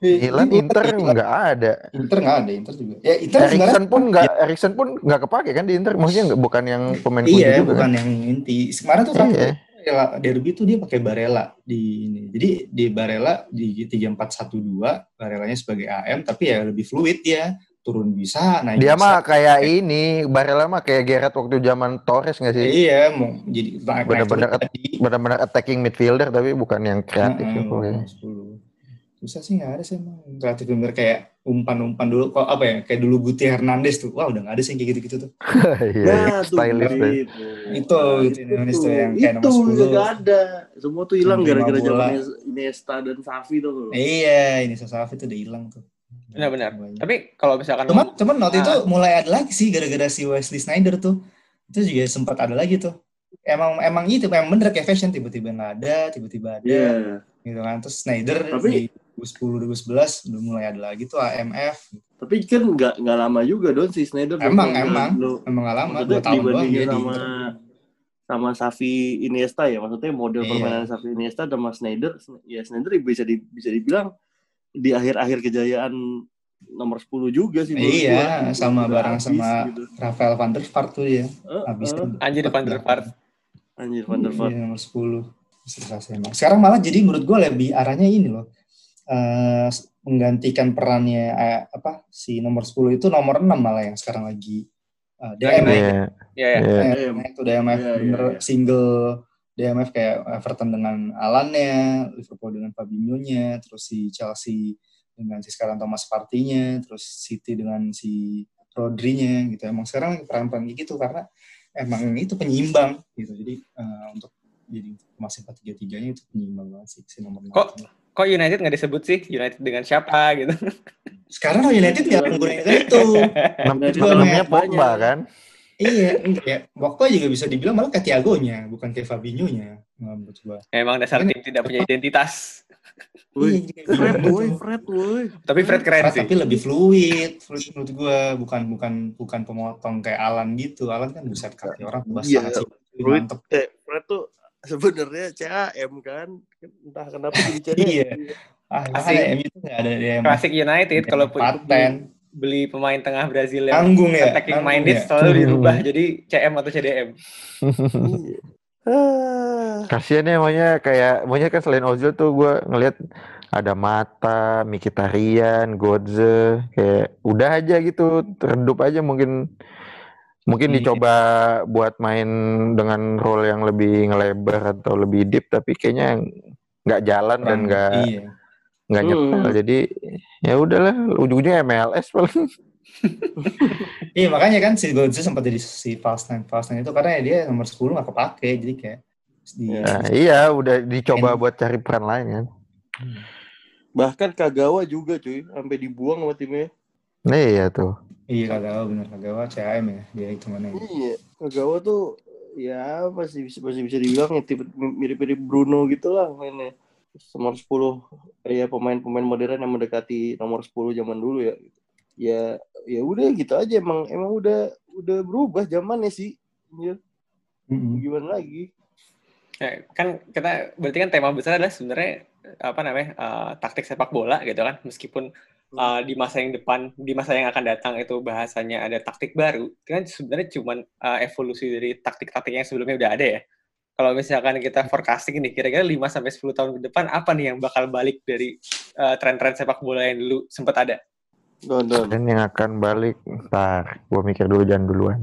Milan Inter nggak ada Inter nggak ada, Inter juga. Ya Inter sebenarnya Erikson pun nggak Erikson pun nggak kepake kan di Inter maksudnya nggak bukan yang pemain kunci iya, juga bukan kan? yang inti. Kemarin tuh kan Iya. Barella derby tuh dia pakai Barella di ini. Jadi di Barella di 3412 Barellanya sebagai AM tapi ya lebih fluid ya. Turun bisa, naik Dia bisa. mah kayak ini Barella mah kayak Gerrard waktu zaman Torres nggak sih? Iya, mau jadi tadi. Benar-benar attacking midfielder tapi bukan yang kreatif ya pokoknya. 10. Susah sih nggak ada sih emang kreatif bener kayak umpan-umpan dulu kok apa ya kayak dulu Guti Hernandez tuh wah udah nggak ada sih yang kayak gitu-gitu tuh Iya, Nah, tuh stylish deh. itu. Itu, itu Indonesia tuh yang kayak itu nomor 10. nggak ada. Semua tuh hilang gara-gara zamannya Iniesta dan Xavi tuh. iya ini Sasafi tuh udah hilang tuh Benar-benar. Tapi kalau misalkan cuman cuman waktu Ah. itu mulai ada lagi sih gara-gara si Wesley Snyder tuh itu juga sempat ada lagi tuh emang emang itu emang bener kayak fashion tiba-tiba nggak ada tiba-tiba ada Iya. gitu kan terus Snyder Tapi- di 2010 2011 udah mulai ada lagi tuh AMF Tapi kan nggak nggak lama juga don si Snyder. Emang, emang. lu- emang gak lama dua tahun doang dia di sama Inter. sama Xavi Iniesta ya maksudnya model Iya. permainan Xavi Iniesta sama Snyder ya Snyder bisa di, bisa dibilang di akhir-akhir kejayaan nomor 10 juga sih Iya, gua. sama Udah bareng habis sama gitu. Rafael van der Vaart tuh ya habis eh, anjir Van der Vaart. anjir Van der Vaart Iya, nomor 10. Susah sih emang. Sekarang malah jadi menurut gue lebih arahnya ini loh. Eh, menggantikan perannya eh, apa si nomor 10 itu nomor 6 malah yang sekarang lagi eh, DM Iya. Iya, ya. Iya. Eh, naik tuh DMF Iya, iya, bener iya. single DMF kayak Everton dengan Alannya, Liverpool dengan Fabinho-nya, terus si Chelsea dengan si sekarang Thomas Partey-nya, terus City dengan si Rodri-nya gitu. Emang sekarang peran-peran gitu karena emang itu penyeimbang gitu. Jadi eh, untuk jadi masih 4-3-3-nya itu penyeimbang banget sih si nomor enam. Kok- Kok United nggak disebut sih? United dengan siapa gitu? Sekarang United nggak menggunakan itu. Namanya banyak. Pogba kan? iya, ya, Pogba juga bisa dibilang malah kayak Thiago-nya, bukan kayak Fabinho-nya. Nah, menurut gua. Emang dasar tim tidak punya identitas. Woi, Iya, Fred, gitu. woi, Fred, woi. Tapi Fred keren Fred sih. tapi lebih fluid, fluid menurut gue bukan bukan bukan pemotong kayak Alan gitu. Alan kan buset kaki orang Iya, sangat sih. fluid. Eh, Fred tuh sebenarnya CAM kan. Entah kenapa jadi CAM. Iya. Ah, MU tuh nggak ada yang Klasik United kalau paten, beli pemain tengah Brazil yang tanggung ya, attacking tanggung minded ya. selalu Hmm. dirubah jadi CM atau CDM. Iya. Ah. Kasian ya maunya kayak maunya kan selain Ozil tuh gue ngelihat ada Mata, Mkhitaryan, Godze kayak udah aja gitu redup aja mungkin mungkin Iya. dicoba buat main dengan role yang lebih ngelebar atau lebih deep tapi kayaknya nggak jalan dan Kurang- nggak Iya. nggak Hmm. nyetel jadi ya udahlah ujung-ujungnya MLS paling Iya makanya kan si Godze sempat jadi si Fast Nine Fast Nine itu karena ya dia nomor 10 nggak kepake jadi kayak di, Nah, iya udah dicoba buat cari peran lain kan Bahkan Kagawa juga cuy, sampai dibuang sama timnya. nah iya tuh iya Kagawa bener Kagawa CAM ya dia itu mana ya. Iya, Kagawa tuh ya masih bisa masih bisa dibilang ya tipe mirip-mirip Bruno gitu lah mainnya. Nomor 10 ya pemain-pemain modern yang mendekati nomor 10 zaman dulu ya. Ya ya udah gitu aja emang emang udah udah berubah zamannya sih. Ya, gimana lagi? Ya, kan kita berarti kan tema besar adalah sebenarnya apa namanya eh, taktik sepak bola gitu kan meskipun eh, di masa yang depan di masa yang akan datang itu bahasanya ada taktik baru. Itu kan sebenarnya cuman eh, evolusi dari taktik-taktik yang sebelumnya udah ada ya. Kalau misalkan kita forecasting nih kira-kira 5 sampai 10 tahun ke depan apa nih yang bakal balik dari eh, tren-tren sepak bola yang dulu sempat ada? Dan yang akan balik ntar gue mikir dulu jangan duluan.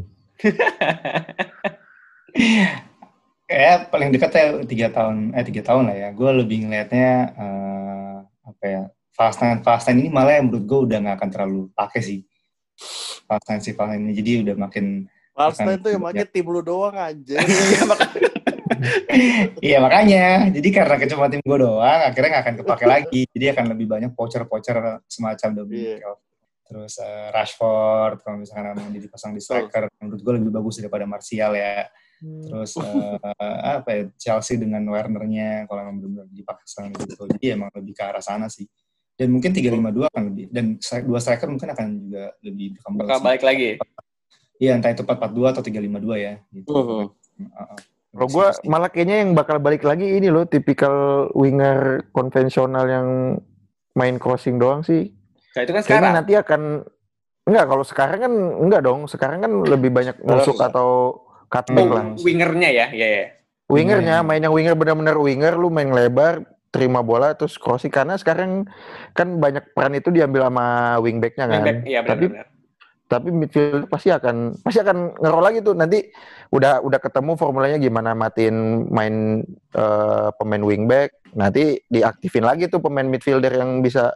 Kayak paling dekat ya tiga tahun, eh tiga tahun lah ya. Gue lebih ngelihatnya eh, apa ya, Fast Nine Fast Nine ini malah yang menurut gue udah nggak akan terlalu pakai sih. Fast Nine si Fast Nine ini jadi udah makin Palestine tuh yang pakai tim lu doang aja. Iya makanya, jadi karena cuma tim gue doang, akhirnya nggak akan kepake lagi. Jadi akan lebih banyak voucher-voucher semacam Dominic Iya. Terus eh, Rashford, kalau misalkan memang dia dipasang di striker, menurut gue lebih bagus daripada Martial ya. Terus eh, apa ya, Chelsea dengan Werner-nya, kalau memang benar-benar dipasang gitu. Jadi emang lebih ke arah sana sih. Dan mungkin 352 akan lebih, dan dua striker mungkin akan juga lebih berkembang. bakal balik lagi Iya, entah itu 442 atau 352 ya. Gitu. Mhm. Heeh. Kalau gue malah kayaknya yang bakal balik lagi ini loh, tipikal winger konvensional yang main crossing doang sih. nah itu kan Kayaknya sekarang nanti akan enggak kalau sekarang kan enggak dong. Sekarang kan lebih banyak nusuk enggak. atau cutback Oh, lah. wingernya ya ya ya Wingernya Iya. main yang winger benar-benar winger, lu main lebar, terima bola terus crossing karena sekarang kan banyak peran itu diambil sama wingbacknya kan. Wingback, iya Tapi benar-benar. tapi midfield pasti akan pasti akan ngerol lagi tuh. Nanti udah udah ketemu formulanya gimana matiin main eh, pemain wingback nanti diaktifin lagi tuh pemain midfielder yang bisa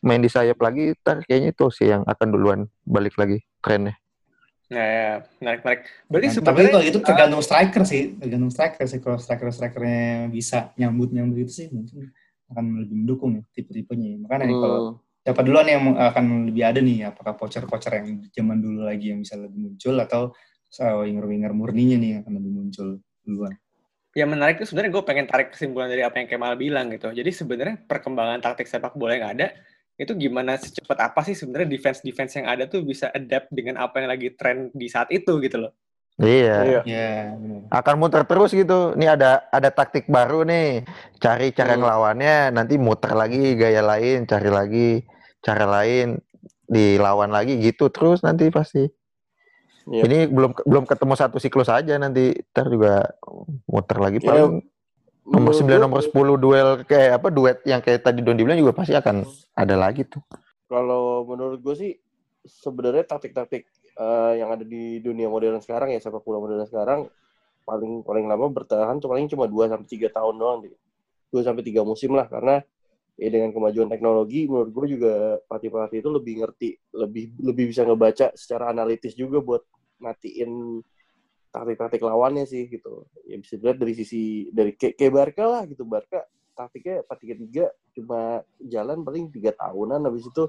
main di sayap lagi. Ntar kayaknya itu sih yang akan duluan balik lagi trennya Nah, ya, menarik menarik. Berarti Nah, tapi sebenarnya kalau itu tergantung striker sih, tergantung striker sih. Kalau striker strikernya bisa nyambut nyambut itu sih mungkin akan lebih mendukung ya tipe-tipenya. Makanya nih, kalau Hmm. siapa duluan yang akan lebih ada nih, apakah voucher-voucher yang zaman dulu lagi yang bisa lebih muncul atau uh, winger-winger murninya nih yang akan lebih muncul duluan. yang menarik itu sebenarnya gue pengen tarik kesimpulan dari apa yang Kemal bilang gitu. Jadi sebenarnya perkembangan taktik sepak bola yang ada itu gimana secepat apa sih sebenarnya defense defense yang ada tuh bisa adapt dengan apa yang lagi tren di saat itu gitu loh. iya Iya. Ya, benar. akan muter terus gitu nih ada ada taktik baru nih cari cara Hmm. ngelawannya nanti muter lagi gaya lain cari lagi cara lain dilawan lagi gitu terus nanti pasti Iya. ini belum belum ketemu satu siklus aja nanti ntar juga muter lagi paling nomor menurut 9 gua, nomor 10 duel kayak apa duet yang kayak tadi Don dibilang juga pasti akan ada lagi tuh Kalau menurut gue sih sebenarnya taktik-taktik eh, yang ada di dunia modern sekarang ya sepak bola modern sekarang paling paling lama bertahan tuh paling cuma 2 sampai 3 tahun doang deh. 2 sampai 3 musim lah karena ya dengan kemajuan teknologi menurut gue juga pelatih-pelatih itu lebih ngerti, lebih lebih bisa ngebaca secara analitis juga buat matiin taktik-taktik lawannya sih gitu. Ya bisa dilihat dari sisi dari kayak, kayak Barca lah gitu. Barca taktiknya 4-3-3 cuma jalan paling tiga tahunan habis itu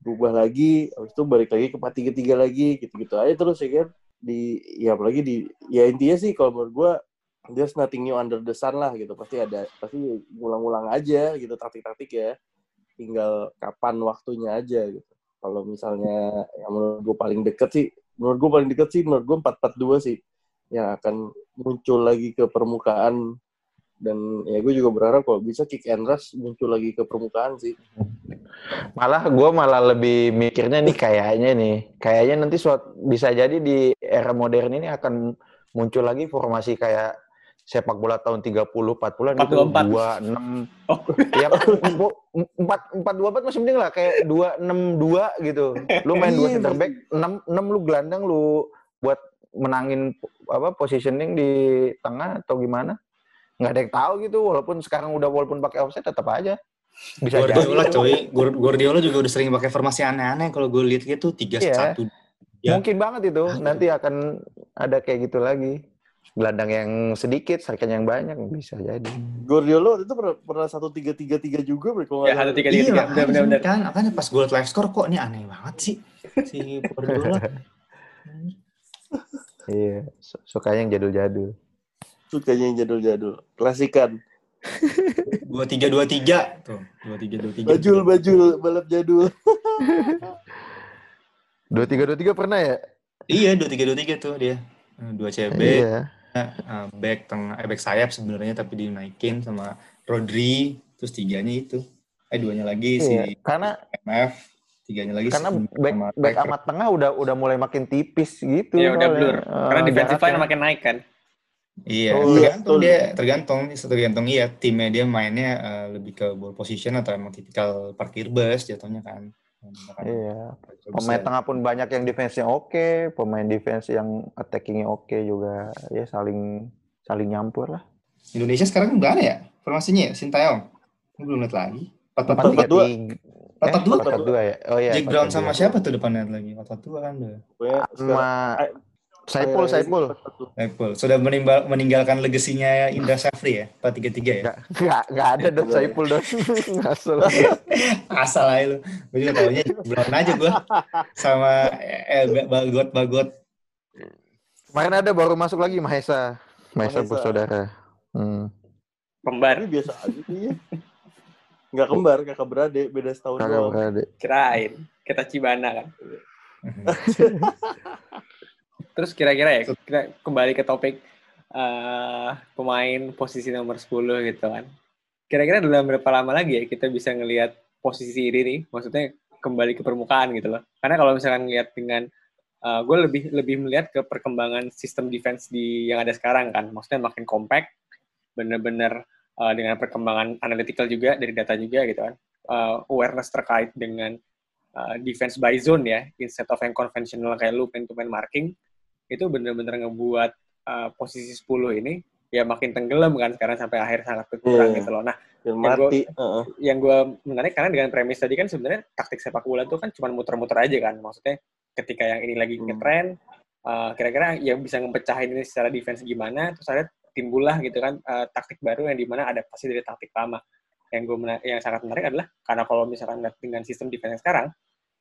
berubah lagi habis itu balik lagi ke 4-3-3 lagi gitu-gitu aja terus ya kan. Di ya apalagi di ya intinya sih kalau menurut gua there's nothing new under the sun lah gitu. Pasti ada pasti ngulang-ngulang aja gitu taktik-taktik ya. Tinggal kapan waktunya aja gitu. Kalau misalnya yang menurut gue paling deket sih menurut gue paling deket sih menurut gue 442 sih yang akan muncul lagi ke permukaan dan ya gue juga berharap kalau bisa kick and rush muncul lagi ke permukaan sih Malah gue malah lebih mikirnya nih kayaknya nih, kayaknya nanti suatu bisa jadi di era modern ini akan muncul lagi formasi kayak sepak bola tahun 30 40-an gitu 424. 2 6 Oh. ya 4 4 2 4 masih mending lah kayak 2 6 2 gitu. Lu main dua Iya, center back, 6 6 lu gelandang lu buat menangin apa positioning di tengah atau gimana? Nggak ada yang tahu gitu walaupun sekarang udah walaupun pakai offset tetap aja bisa jadi. Guardiola coy, Guard- Guardiola juga udah sering pakai formasi aneh-aneh kalau gue lihat gitu tiga Iya. satu. Ya. Mungkin banget itu. Nanti akan ada kayak gitu lagi. Gelandang yang sedikit, striker yang banyak bisa jadi. Guardiola itu pernah, pernah satu tiga tiga tiga juga nggak Ya, satu tiga Iya, tiga tiga. makanya Benar benar benar. kan, makanya pas gue liat live score kok ini aneh banget sih si Guardiola. Iya, su- sukanya yang jadul-jadul. sukanya yang jadul-jadul klasikan Dua tiga dua tiga tuh, dua tiga dua tiga. bajul bajul balap jadul Dua tiga dua tiga pernah ya? Iya dua tiga dua tiga tuh dia. Dua CB, Iya. eh, back tengah, eh, back sayap sebenarnya tapi dinaikin sama Rodri, terus tiganya itu. Eh duanya lagi si Iya. Karena MF, tiganya lagi karena back sama back amat tengah udah udah mulai makin tipis gitu. Ya udah blur. Eh, Karena defensive line makin naik kan. Iya, Oh, tergantung betul. dia, tergantung, tergantung iya timnya dia mainnya eh, lebih ke ball position atau emang tipikal parkir bus jatuhnya kan. Iya. Pemain tengah pun banyak yang defense-nya oke, pemain defense yang attacking-nya oke juga. Ya saling saling nyampur lah. Indonesia sekarang gimana ya formasinya ya? Sintayong. Gue belum lihat lagi. 4 Empat tiga 4-4-2. Empat empat dua? Empat dua ya. Oh iya. Jack Brown sama dua. siapa tuh depannya lagi? 4 4 kan sekarang Sama Saipul, eh, Saipul. Apple. Sudah menimbal, meninggalkan legasinya Indra Safri ya? 4-3-3 ya? Enggak, enggak, enggak ada dot Saipul dot. Ngasal. Asal aja lu. Gue juga taunya Brown aja gue. Sama eh, Bagot, Bagot. Kemarin ada baru masuk lagi Mahesa. Mahesa Mahesa. bersaudara. Hmm. Kembar. Ini biasa aja sih ya. Nggak kembar, kakak beradik, beda setahun Kakak doang. beradik. Kirain. Kita Cibana kan. Terus kira-kira ya, kita kembali ke topik eh, pemain posisi nomor 10 gitu kan. Kira-kira dalam berapa lama lagi ya kita bisa ngelihat posisi ini nih, maksudnya kembali ke permukaan gitu loh. Karena kalau misalkan ngelihat dengan gue lebih lebih melihat ke perkembangan sistem defense di yang ada sekarang kan, maksudnya makin compact, bener-bener eh, dengan perkembangan analytical juga dari data juga gitu kan, Eh, awareness terkait dengan uh, defense by zone ya, instead of yang konvensional kayak lu main to main marking, itu bener-bener ngebuat uh, posisi 10 ini ya makin tenggelam kan sekarang sampai akhir sangat berkurang Iya. gitu loh. Nah, Yang gua- yang gue menarik karena dengan premis tadi kan sebenarnya taktik sepak bola itu kan cuma muter-muter aja kan. Maksudnya ketika yang ini lagi Hmm. ngetren, uh, kira-kira yang bisa ngepecahin ini secara defense gimana, terus ada timbullah gitu kan uh, taktik baru yang di mana adaptasi dari taktik lama. Yang gue yang sangat menarik adalah karena kalau misalkan dengan sistem defense yang sekarang,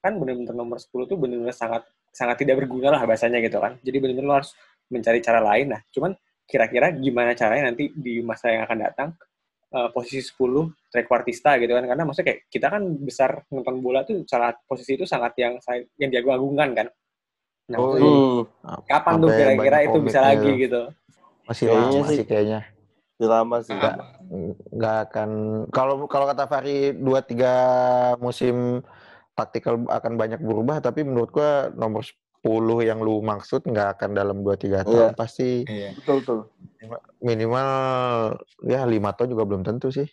kan benar-benar nomor 10 tuh benar-benar sangat sangat tidak berguna lah bahasanya gitu kan. Jadi benar-benar lo harus mencari cara lain lah. Cuman kira-kira gimana caranya nanti di masa yang akan datang uh, posisi 10 trequartista gitu kan karena maksudnya kayak kita kan besar nonton bola tuh salah posisi itu sangat yang yang diagung-agungkan kan. Nah, Oh, maksudnya Hmm, kapan tuh kira-kira itu bisa lagi gitu. Masih Kayaknya lama sih. sih kayaknya. udah lama sih. Enggak. nggak akan kalau kalau kata Fahri dua tiga musim taktikal akan banyak berubah tapi menurut gua nomor 10 yang lu maksud nggak akan dalam dua tiga tahun pasti Iya. Betul, betul. minimal ya lima tahun juga belum tentu sih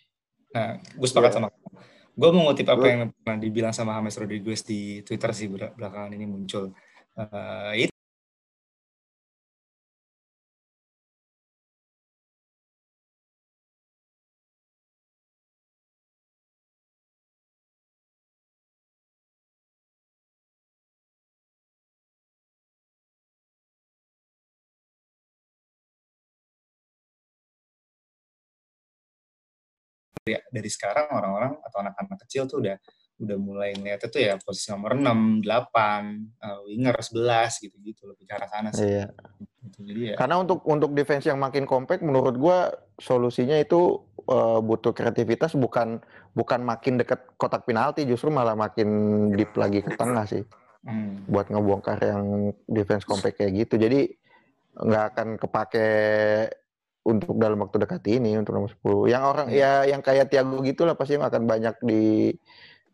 Nah, gue sepakat Iya. sama. Gue mau ngutip apa yang pernah dibilang sama James Rodriguez di Twitter sih bela- belakangan ini muncul. Eh, itu dari, dari sekarang orang-orang atau anak-anak kecil tuh udah udah mulai ngeliatnya tuh ya posisi nomor 6, 8, uh, winger 11 gitu-gitu lebih ke arah sana sih. Iya. Gitu. Jadi ya Karena untuk untuk defense yang makin compact menurut gua solusinya itu eh, butuh kreativitas bukan bukan makin dekat kotak penalti justru malah makin deep lagi ke tengah sih hmm, buat ngebongkar yang defense compact kayak gitu. Jadi nggak akan kepake untuk dalam waktu dekat ini untuk nomor 10. Yang orang Iya. ya yang kayak Thiago gitulah pasti yang akan banyak di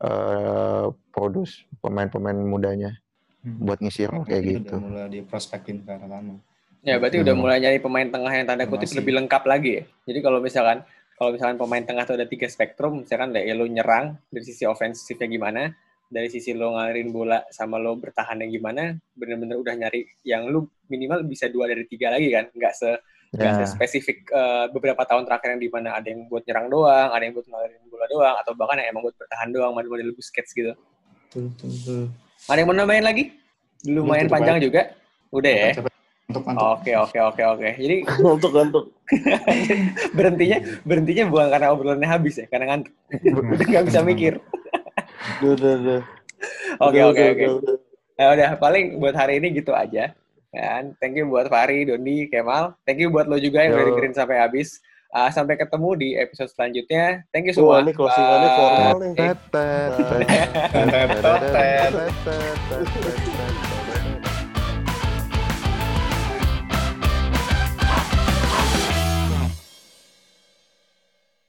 eh, produce pemain-pemain mudanya hmm. buat ngisi role kayak Udah gitu. mulai diprospekin ke arah sana. Ya, berarti udah Hmm. mulai nyari pemain tengah yang tanda kutip Masih. lebih lengkap lagi ya. Jadi kalau misalkan kalau misalkan pemain tengah itu ada tiga spektrum, misalkan ya lo nyerang dari sisi ofensifnya gimana, dari sisi lo ngalirin bola sama lo bertahannya gimana, bener-bener udah nyari yang lu minimal bisa dua dari tiga lagi kan, nggak se Ya. spesifik eh, beberapa tahun terakhir yang di mana ada yang buat nyerang doang, ada yang buat ngalirin bola doang, atau bahkan yang emang buat bertahan doang, model-model Busquets gitu. Betul. Ada yang mau nambahin lagi? Lumayan panjang juga. Udah ya. Oke oke oke oke. Jadi untuk untuk berhentinya berhentinya bukan karena obrolannya habis ya, karena ngantuk. Udah nggak bisa mikir. udah udah udah Oke oke oke. Ya udah paling buat hari ini gitu aja. Kan, thank you buat Fahri, Doni, Kemal. Thank you buat lo juga yang udah dengerin sampai habis. Ah, sampai ketemu di episode selanjutnya. Thank you semua. ini closingannya formal nih.